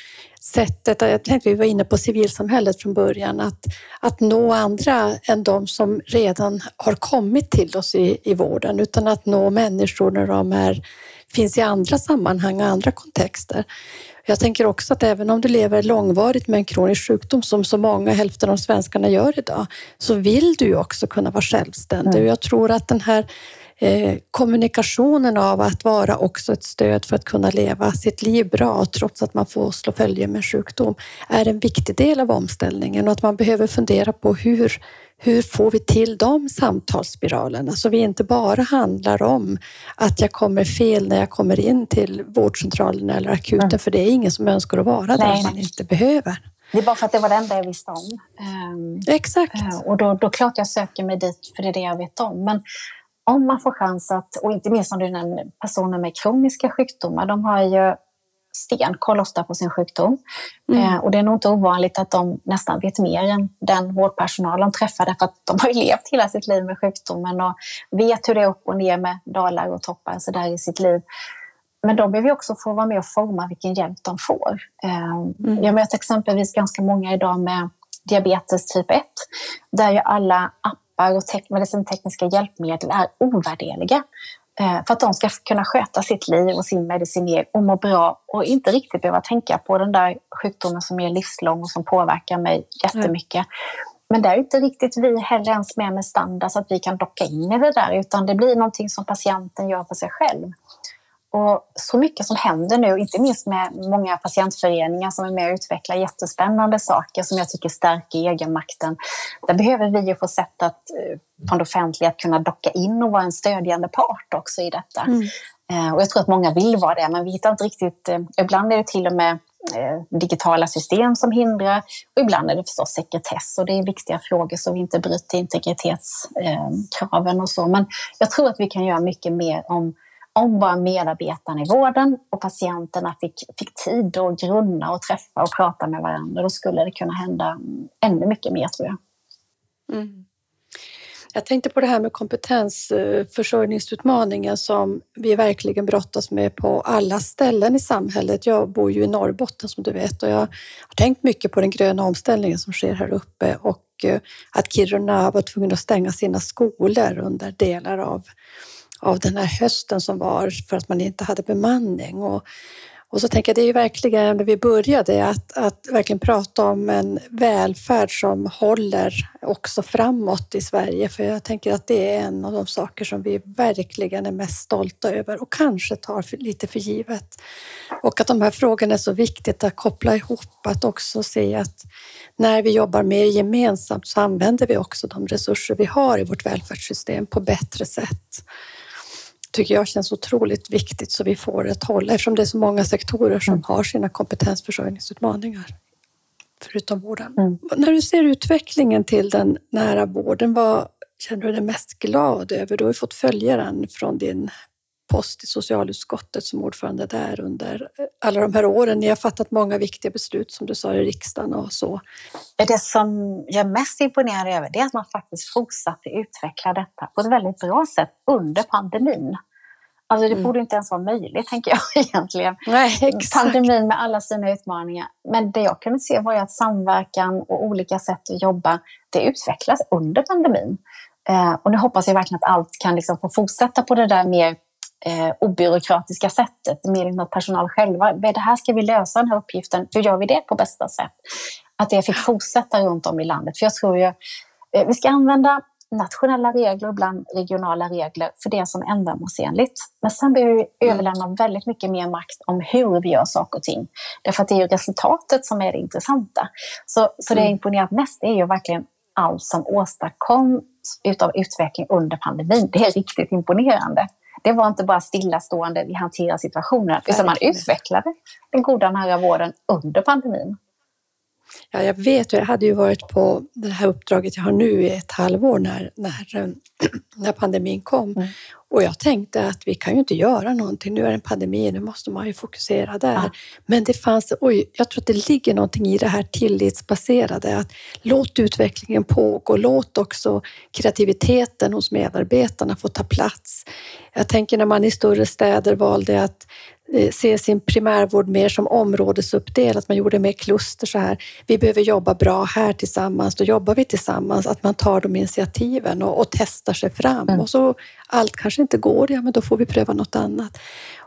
sättet, jag tänkte vi var inne på civilsamhället från början, att, att nå andra än de som redan har kommit till oss i, i vården, utan att nå människor när de är, finns i andra sammanhang och andra kontexter. Jag tänker också att även om du lever långvarigt med en kronisk sjukdom som så många, hälften av svenskarna gör idag, så vill du också kunna vara självständig. Mm. Jag tror att den här Eh, kommunikationen av att vara också ett stöd för att kunna leva sitt liv bra trots att man får slå följe med sjukdom är en viktig del av omställningen och att man behöver fundera på hur, hur får vi till de samtalsspiralerna så vi inte bara handlar om att jag kommer fel när jag kommer in till vårdcentralen eller akuten, mm. för det är ingen som önskar att vara där man inte behöver. Det är bara för att det var det enda jag visste om. Exakt. Uh, och då, då klart jag söker mig dit, för det är det jag vet om. Men om man får chans att, och inte minst om du nämner personer med kroniska sjukdomar, de har ju stenkoll ofta på sin sjukdom. Mm. Eh, och det är nog inte ovanligt att de nästan vet mer än den vårdpersonal de träffar därför att de har ju levt hela sitt liv med sjukdomen och vet hur det är upp och ner med dalar och toppar så där i sitt liv. Men de behöver också få vara med och forma vilken hjälp de får. Eh, mm. Jag möter exempelvis ganska många idag med diabetes typ 1 där ju alla appar och medicintekniska hjälpmedel är ovärderliga. Eh, för att de ska kunna sköta sitt liv och sin medicinering och må bra och inte riktigt behöva tänka på den där sjukdomen som är livslång och som påverkar mig jättemycket. Mm. Men det är inte riktigt vi heller ens med med standard så att vi kan docka in i det där utan det blir någonting som patienten gör för sig själv. Och så mycket som händer nu, inte minst med många patientföreningar som är med och utvecklar jättespännande saker som jag tycker stärker egenmakten. Där behöver vi ju få sätt att, eh, från det offentliga att kunna docka in och vara en stödjande part också i detta. Mm. Eh, och jag tror att många vill vara det, men vi hittar inte riktigt... Eh, ibland är det till och med digitala system som hindrar och ibland är det förstås sekretess och det är viktiga frågor så vi inte bryter integritetskraven och så. Men jag tror att vi kan göra mycket mer om om bara medarbetarna i vården och patienterna fick, fick tid att grunna och träffa och prata med varandra, då skulle det kunna hända mm, ännu mycket mer tror jag. Mm. Jag tänkte på det här med kompetensförsörjningsutmaningen som vi verkligen brottas med på alla ställen i samhället. Jag bor ju i Norrbotten som du vet och jag har tänkt mycket på den gröna omställningen som sker här uppe och eh, att Kiruna var tvungen att stänga sina skolor under delar av av den här hösten som var för att man inte hade bemanning. Och, och så tänker jag, det är ju verkligen när vi började att, att verkligen prata om en välfärd som håller också framåt i Sverige. För jag tänker att det är en av de saker som vi verkligen är mest stolta över och kanske tar för, lite för givet. Och att de här frågorna är så viktigt att koppla ihop, att också se att när vi jobbar mer gemensamt så använder vi också de resurser vi har i vårt välfärdssystem på bättre sätt tycker jag känns otroligt viktigt så vi får ett håll eftersom det är så många sektorer som mm. har sina kompetensförsörjningsutmaningar förutom vården. Mm. När du ser utvecklingen till den nära vården, vad känner du dig mest glad över? Du har ju fått följa den från din post i socialutskottet som ordförande där under alla de här åren. Ni har fattat många viktiga beslut som du sa i riksdagen och så. Det som jag är mest imponerad över det är att man faktiskt fortsatte utveckla detta på ett väldigt bra sätt under pandemin. Alltså det mm. borde inte ens vara möjligt, tänker jag egentligen. Nej, exakt. Pandemin med alla sina utmaningar. Men det jag kunde se var ju att samverkan och olika sätt att jobba, det utvecklas under pandemin. Eh, och nu hoppas jag verkligen att allt kan liksom få fortsätta på det där mer eh, obyråkratiska sättet, mer inom personal själva. Det här ska vi lösa den här uppgiften, hur gör vi det på bästa sätt? Att det fick fortsätta runt om i landet. För jag tror ju, eh, vi ska använda nationella regler och ibland regionala regler för det som är ändamålsenligt. Men sen behöver vi mm. överlämna väldigt mycket mer makt om hur vi gör saker och ting. Därför att det är ju resultatet som är det intressanta. Så, så det jag mm. imponerat mest är ju verkligen allt som åstadkoms utav utveckling under pandemin. Det är riktigt imponerande. Det var inte bara stillastående, vi hanterar situationen, utan man utvecklade den goda nära vården under pandemin. Ja, jag vet, jag hade ju varit på det här uppdraget jag har nu i ett halvår när, när, eh, när pandemin kom. Mm. Och jag tänkte att vi kan ju inte göra någonting, nu är det en pandemi, nu måste man ju fokusera där. Ja. Men det fanns, oj, jag tror att det ligger någonting i det här tillitsbaserade, att låt utvecklingen pågå, låt också kreativiteten hos medarbetarna få ta plats. Jag tänker när man i större städer valde att Eh, se sin primärvård mer som områdesuppdelat, man gjorde mer kluster så här. Vi behöver jobba bra här tillsammans, då jobbar vi tillsammans, att man tar de initiativen och, och testar sig fram. Mm. Och så allt kanske inte går, ja men då får vi pröva något annat.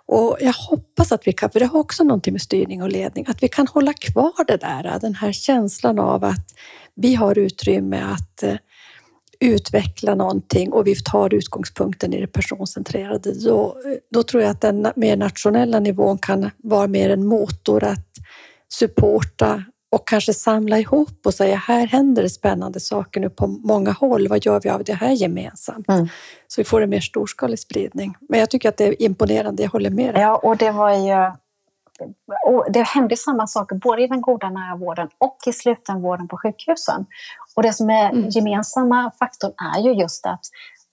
Och jag hoppas att vi kan, för det har också någonting med styrning och ledning, att vi kan hålla kvar det där, den här känslan av att vi har utrymme att eh, utveckla någonting och vi tar utgångspunkten i det personcentrerade, då, eh, då tror jag att den mer nationella nivån kan vara mer en motor att supporta och kanske samla ihop och säga här händer det spännande saker nu på många håll. Vad gör vi av det här gemensamt? Mm. Så vi får en mer storskalig spridning. Men jag tycker att det är imponerande, jag håller med dig. Ja, och det var ju det hände samma saker både i den goda nära vården och i slutenvården på sjukhusen. Och det som är mm. gemensamma faktorn är ju just att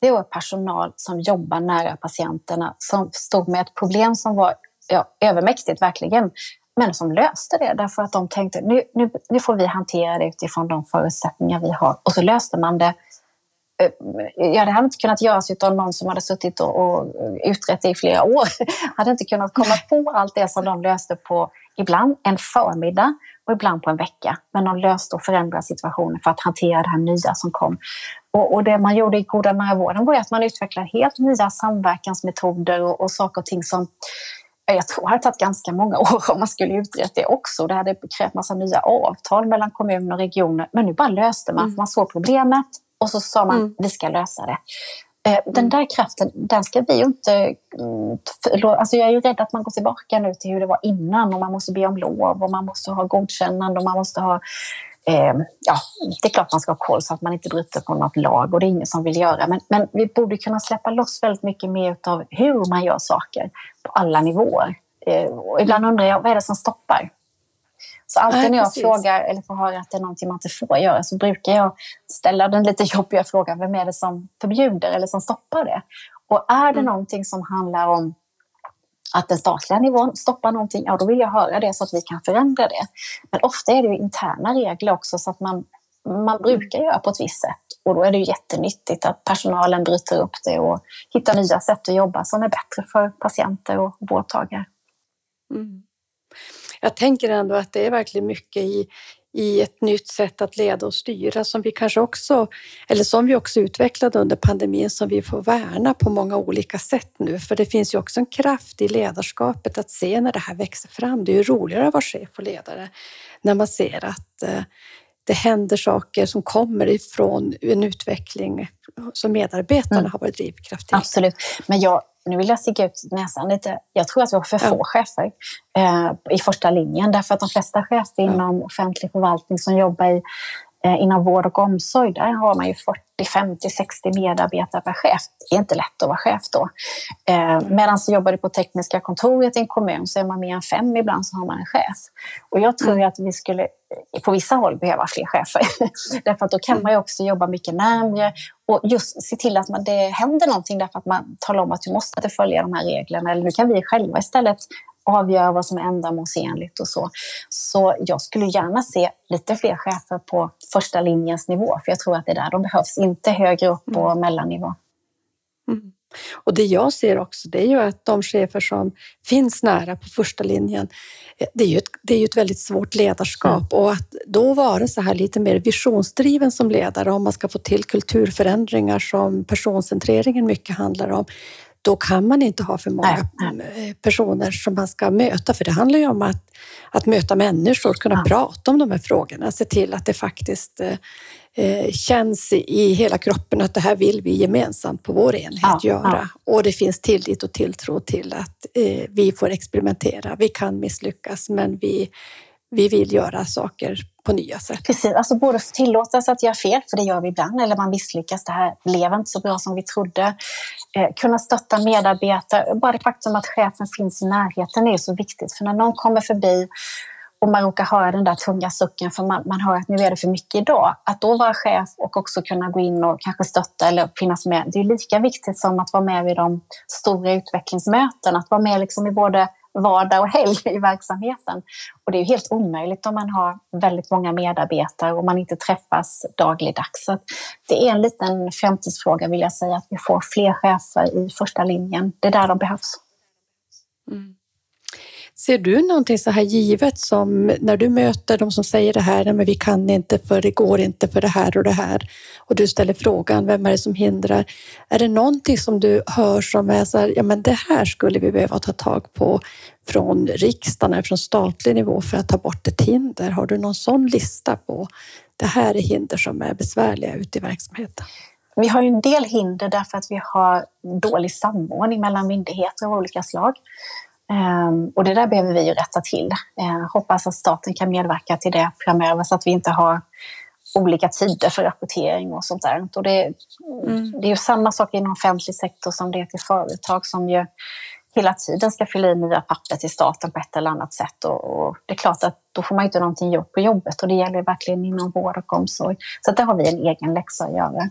det var personal som jobbar nära patienterna som stod med ett problem som var ja, övermäktigt verkligen. Men som löste det därför att de tänkte nu, nu, nu får vi hantera det utifrån de förutsättningar vi har. Och så löste man det eh, ja, det hade inte kunnat göras utan någon som hade suttit och, och utrett det i flera år. hade inte kunnat komma på allt det som de löste på ibland en förmiddag och ibland på en vecka. Men de löste och förändrade situationen för att hantera det här nya som kom. Och, och det man gjorde i Goda nära vården var att man utvecklade helt nya samverkansmetoder och, och saker och ting som jag tror det hade tagit ganska många år om man skulle utrett det också. Det hade krävt massa nya avtal mellan kommuner och regioner. Men nu bara löste man, mm. man såg problemet och så sa man, mm. vi ska lösa det. Eh, den där kraften, den ska vi ju inte... Mm, alltså jag är ju rädd att man går tillbaka nu till hur det var innan och man måste be om lov och man måste ha godkännande och man måste ha... Eh, ja, det är klart man ska ha koll så att man inte bryter på något lag och det är ingen som vill göra. Men, men vi borde kunna släppa loss väldigt mycket mer av hur man gör saker på alla nivåer. Eh, och ibland undrar jag, vad är det som stoppar? Så alltid Nej, när jag precis. frågar eller får höra att det är någonting man inte får göra så brukar jag ställa den lite jobbiga frågan, vem är det som förbjuder eller som stoppar det? Och är det mm. någonting som handlar om att den statliga nivån stoppar någonting, ja då vill jag höra det så att vi kan förändra det. Men ofta är det ju interna regler också så att man, man brukar göra på ett visst sätt. Och då är det ju jättenyttigt att personalen bryter upp det och hittar nya sätt att jobba som är bättre för patienter och vårdtagare. Mm jag tänker ändå att det är verkligen mycket i, i ett nytt sätt att leda och styra som vi kanske också, eller som vi också utvecklade under pandemin som vi får värna på många olika sätt nu. För det finns ju också en kraft i ledarskapet att se när det här växer fram. Det är ju roligare att vara chef och ledare när man ser att eh, det händer saker som kommer ifrån en utveckling som medarbetarna mm. har varit drivkraft till. Absolut, men jag, nu vill jag sticka ut näsan lite. Jag tror att vi har för få chefer eh, i första linjen därför att de flesta chefer inom offentlig förvaltning som jobbar i, Eh, inom vård och omsorg, där har man ju 40, 50, 60 medarbetare per chef. Det är inte lätt att vara chef då. Eh, medan så jobbar du på tekniska kontoret i en kommun så är man mer än fem ibland så har man en chef. Och jag tror att vi skulle på vissa håll behöva fler chefer. därför att då kan man ju också jobba mycket närmre och just se till att man, det händer någonting därför att man talar om att du måste följa de här reglerna. Eller nu kan vi själva istället avgöra vad som är ändamålsenligt och så. Så jag skulle gärna se lite fler chefer på första linjens nivå, för jag tror att det är där de behövs, inte högre upp på mm. mellannivå. Mm. Och det jag ser också, det är ju att de chefer som finns nära på första linjen, eh, det är ju ett, det är ju ett väldigt svårt ledarskap mm. och att då vara så här lite mer visionsdriven som ledare om man ska få till kulturförändringar som personcentreringen mycket handlar om, då kan man inte ha för många eh, personer som man ska möta, för det handlar ju om att, att möta människor, kunna ja. prata om de här frågorna, se till att det faktiskt eh, eh, känns i hela kroppen att det här vill vi gemensamt på vår enhet ja, göra. Ja. Och det finns tillit och tilltro till att eh, vi får experimentera. Vi kan misslyckas, men vi, vi vill göra saker på nya sätt. Precis, alltså både tillåtas att göra fel, för det gör vi ibland, eller man misslyckas, det här blev inte så bra som vi trodde. Eh, kunna stötta medarbetare, bara det faktum att chefen finns i närheten är så viktigt, för när någon kommer förbi och man råkar höra den där tunga sucken för man, man hör att nu är det för mycket idag. Att då vara chef och också kunna gå in och kanske stötta eller finnas med, det är lika viktigt som att vara med vid de stora utvecklingsmötena. Att vara med liksom i både vardag och helg i verksamheten. Och det är ju helt omöjligt om man har väldigt många medarbetare och man inte träffas dagligdags. Så det är en liten framtidsfråga vill jag säga, att vi får fler chefer i första linjen. Det är där de behövs. Mm. Ser du någonting så här givet som när du möter de som säger det här, men vi kan inte för det går inte för det här och det här och du ställer frågan, vem är det som hindrar? Är det någonting som du hör som är så här, ja men det här skulle vi behöva ta tag på från riksdagen eller från statlig nivå för att ta bort ett hinder? Har du någon sån lista på det här är hinder som är besvärliga ute i verksamheten? Vi har ju en del hinder därför att vi har dålig samordning mellan myndigheter av olika slag. Ehm, och det där behöver vi ju rätta till. Ehm, hoppas att staten kan medverka till det framöver så att vi inte har olika tider för rapportering och sånt där. Och det, mm. det är ju samma sak inom offentlig sektor som det är till företag som ju hela tiden ska fylla i nya papper till staten på ett eller annat sätt. Och, och, det är klart att då får man inte någonting gjort på jobbet och det gäller verkligen inom vård och omsorg. Så där har vi en egen läxa att göra.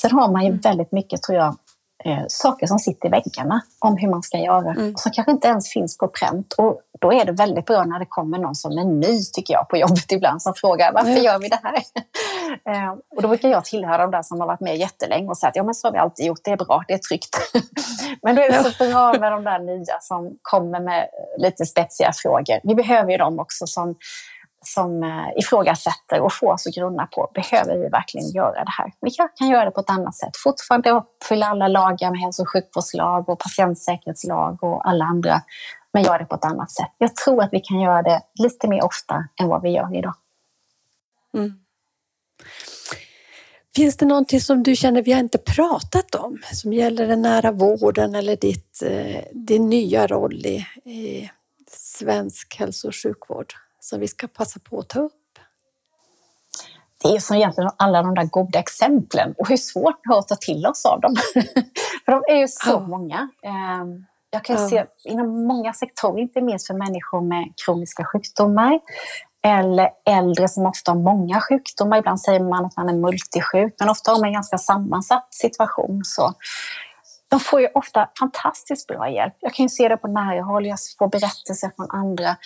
Sen har man ju mm. väldigt mycket, tror jag, eh, saker som sitter i väggarna om hur man ska göra. Mm. Som kanske inte ens finns på pränt. Och då är det väldigt bra när det kommer någon som är ny, tycker jag, på jobbet ibland som frågar varför mm. gör vi det här? eh, och då brukar jag tillhöra de där som har varit med jättelänge och säga att ja, men så har vi alltid gjort, det är bra, det är tryggt. men då är det så bra med de där nya som kommer med lite spetsiga frågor. Vi behöver ju dem också som som eh, ifrågasätter och får oss att grunna på, behöver vi verkligen göra det här? Vi kan göra det på ett annat sätt. Fortfarande uppfylla alla lagar med hälso och sjukvårdslag och patientsäkerhetslag och alla andra, men göra det på ett annat sätt. Jag tror att vi kan göra det lite mer ofta än vad vi gör idag. Mm. Finns det någonting som du känner vi har inte pratat om som gäller den nära vården eller ditt, eh, din nya roll i, i svensk hälso och sjukvård? Som vi ska passa på att ta upp? Det är som egentligen alla de där goda exemplen och hur svårt det är att ta till oss av dem. för de är ju så ja. många. Ehm, jag kan ja. se inom många sektorer, inte minst för människor med kroniska sjukdomar eller äldre som ofta har många sjukdomar. Ibland säger man att man är multisjuk, men ofta har man en ganska sammansatt situation. Så de får ju ofta fantastiskt bra hjälp. Jag kan ju se det på nära håll, jag får berättelser från andra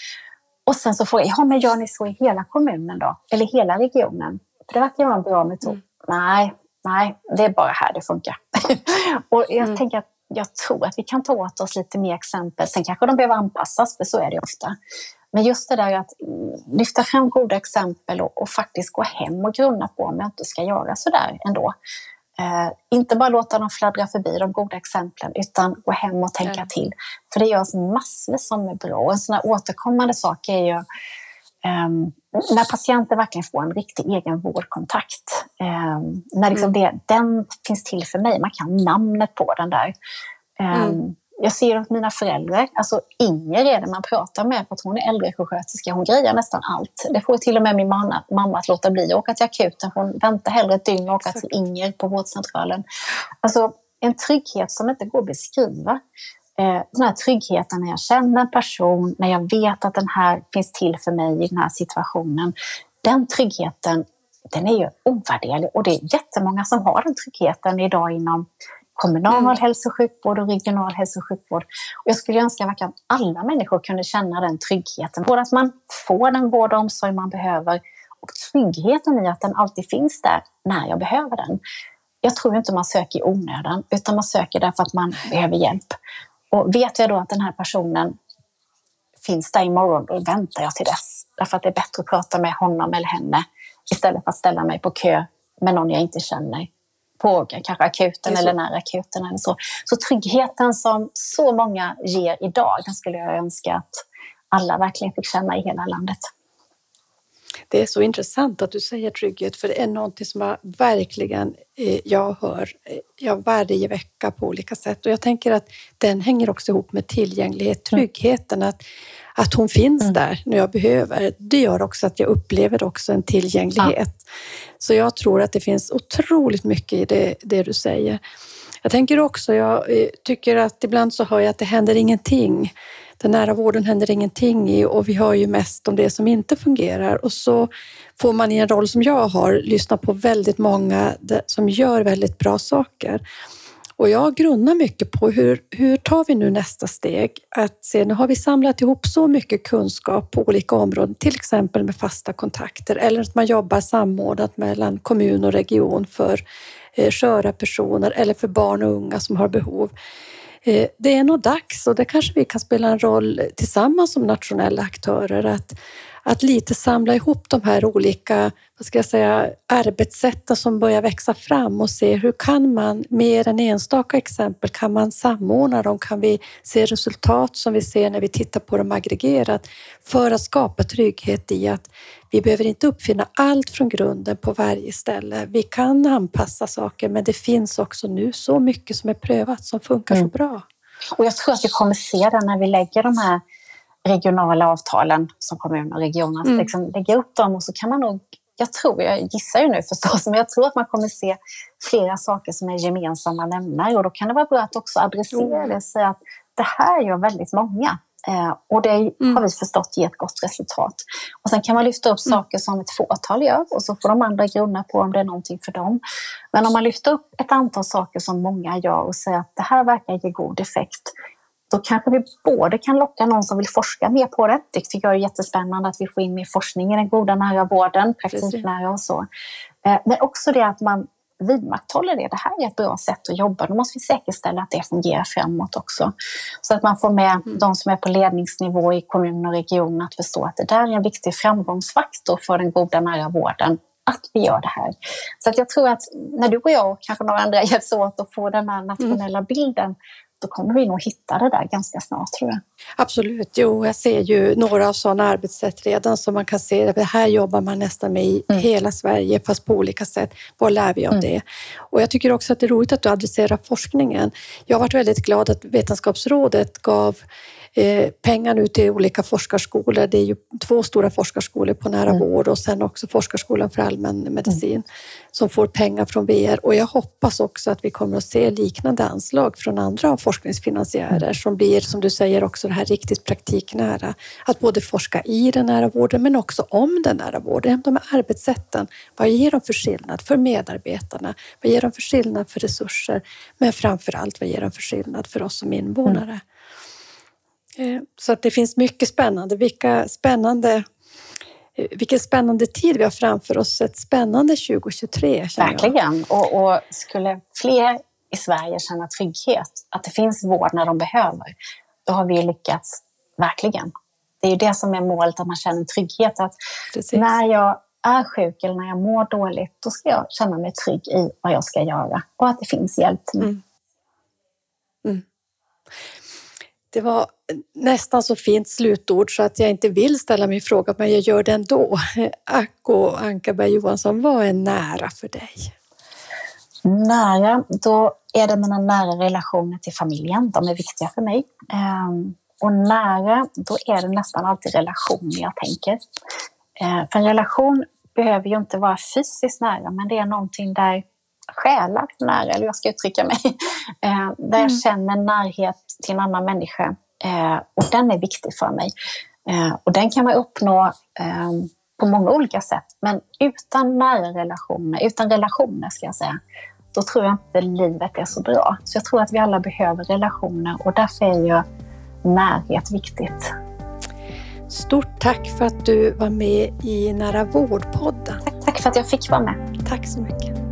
och sen så frågar jag, ja men gör ni så i hela kommunen då? Eller hela regionen? För det verkar vara en bra metod. Mm. Nej, nej, det är bara här det funkar. och jag mm. tänker att jag tror att vi kan ta åt oss lite mer exempel. Sen kanske de behöver anpassas, för så är det ofta. Men just det där att lyfta fram goda exempel och, och faktiskt gå hem och grunna på om jag inte ska göra så där ändå. Eh, inte bara låta dem fladdra förbi de goda exemplen utan gå hem och tänka mm. till. För det görs massor som är bra. Och en sån här återkommande sak är ju Um, när patienter verkligen får en riktig egen vårdkontakt. Um, när liksom mm. det, den finns till för mig, man kan namnet på den där. Um, mm. Jag ser åt mina föräldrar, alltså Inger är det man pratar med för att hon är äldresjuksköterska. Hon grejar nästan allt. Det får till och med min mamma, mamma att låta bli att åka till akuten. Hon väntar hellre ett dygn och åka till Inger på vårdcentralen. Alltså en trygghet som inte går att beskriva. Eh, den här tryggheten när jag känner en person, när jag vet att den här finns till för mig i den här situationen. Den tryggheten, den är ju ovärderlig och det är jättemånga som har den tryggheten idag inom kommunal mm. hälso och sjukvård och regional hälso och sjukvård. Och jag skulle önska att alla människor kunde känna den tryggheten. Både att man får den vård och omsorg man behöver och tryggheten i att den alltid finns där när jag behöver den. Jag tror inte man söker i onödan, utan man söker därför att man behöver hjälp. Och vet jag då att den här personen finns där imorgon, då väntar jag till dess. Därför att det är bättre att prata med honom eller henne istället för att ställa mig på kö med någon jag inte känner på kanske akuten eller nära akuten. Eller så. så tryggheten som så många ger idag, den skulle jag önska att alla verkligen fick känna i hela landet. Det är så intressant att du säger trygghet, för det är någonting som jag verkligen eh, jag hör eh, jag varje vecka på olika sätt. Och jag tänker att den hänger också ihop med tillgänglighet, mm. tryggheten. Att, att hon finns mm. där när jag behöver. Det gör också att jag upplever också en tillgänglighet. Ja. Så jag tror att det finns otroligt mycket i det, det du säger. Jag tänker också, jag eh, tycker att ibland så hör jag att det händer ingenting. Den nära vården händer ingenting i och vi hör ju mest om det som inte fungerar och så får man i en roll som jag har lyssna på väldigt många som gör väldigt bra saker. Och jag grunnar mycket på hur, hur tar vi nu nästa steg? Att se, nu har vi samlat ihop så mycket kunskap på olika områden, till exempel med fasta kontakter eller att man jobbar samordnat mellan kommun och region för eh, sköra personer eller för barn och unga som har behov. Eh, det är nog dags och det kanske vi kan spela en roll tillsammans som nationella aktörer att att lite samla ihop de här olika vad ska jag säga, arbetssätten som börjar växa fram och se hur kan man, mer än enstaka exempel, kan man samordna dem? Kan vi se resultat som vi ser när vi tittar på dem aggregerat för att skapa trygghet i att vi behöver inte uppfinna allt från grunden på varje ställe. Vi kan anpassa saker, men det finns också nu så mycket som är prövat som funkar mm. så bra. Och jag tror att vi kommer se det när vi lägger de här regionala avtalen som kommuner och regioner mm. liksom lägga upp dem och så kan man nog jag tror, jag gissar ju nu förstås, men jag tror att man kommer se flera saker som är gemensamma nämnare och då kan det vara bra att också adressera det och säga att det här gör väldigt många. Eh, och det mm. har vi förstått ger ett gott resultat. Och sen kan man lyfta upp mm. saker som ett fåtal gör och så får de andra grunna på om det är någonting för dem. Men om man lyfter upp ett antal saker som många gör och säger att det här verkar ge god effekt, då kanske vi både kan locka någon som vill forska mer på det. Det tycker jag är jättespännande att vi får in mer forskning i den goda nära vården, praktiknära och så. Eh, men också det att man vidmakthåller det. Det här är ett bra sätt att jobba. Då måste vi säkerställa att det fungerar framåt också. Så att man får med mm. de som är på ledningsnivå i kommun och region att förstå att det där är en viktig framgångsfaktor för den goda nära vården att vi gör det här. Så att jag tror att när du och jag och kanske några andra hjälps åt att få den här nationella mm. bilden då kommer vi nog hitta det där ganska snart tror jag. Absolut, jo jag ser ju några av sådana arbetssätt redan som man kan se det här jobbar man nästan med i mm. hela Sverige fast på olika sätt. Vad lär vi av mm. det? Och jag tycker också att det är roligt att du adresserar forskningen. Jag har varit väldigt glad att Vetenskapsrådet gav Eh, pengar nu till olika forskarskolor. Det är ju två stora forskarskolor på nära mm. vård och sen också Forskarskolan för allmän medicin mm. som får pengar från VR. Och jag hoppas också att vi kommer att se liknande anslag från andra forskningsfinansiärer mm. som blir, som du säger, också det här riktigt praktiknära. Att både forska i den nära vården men också om den nära vården. De här arbetssätten, vad ger de för skillnad för medarbetarna? Vad ger de för skillnad för resurser? Men framför allt, vad ger de för skillnad för oss som invånare? Eh, så att det finns mycket spännande. Vilka spännande eh, vilken spännande tid vi har framför oss. Ett spännande 2023. Verkligen. Och, och, skulle fler i Sverige känna trygghet, att det finns vård när de behöver, då har vi lyckats verkligen. Det är ju det som är målet, att man känner trygghet. Att Precis. när jag är sjuk eller när jag mår dåligt, då ska jag känna mig trygg i vad jag ska göra och att det finns hjälp till mig. Mm. Mm. Det var nästan så fint slutord så att jag inte vill ställa min fråga, men jag gör det ändå. Acko Ankarberg Johansson, vad är nära för dig? Nära, då är det mina nära relationer till familjen. De är viktiga för mig. Ehm, och nära, då är det nästan alltid relationer jag tänker. Ehm, för en relation behöver ju inte vara fysiskt nära, men det är någonting där själar nära, eller jag ska uttrycka mig, ehm, där jag mm. känner närhet till en annan människa. Eh, och den är viktig för mig. Eh, och den kan man uppnå eh, på många olika sätt. Men utan nära relationer, utan relationer ska jag säga, då tror jag inte livet är så bra. Så jag tror att vi alla behöver relationer och därför är ju närhet viktigt. Stort tack för att du var med i Nära vårdpodden. Tack, tack för att jag fick vara med. Tack så mycket.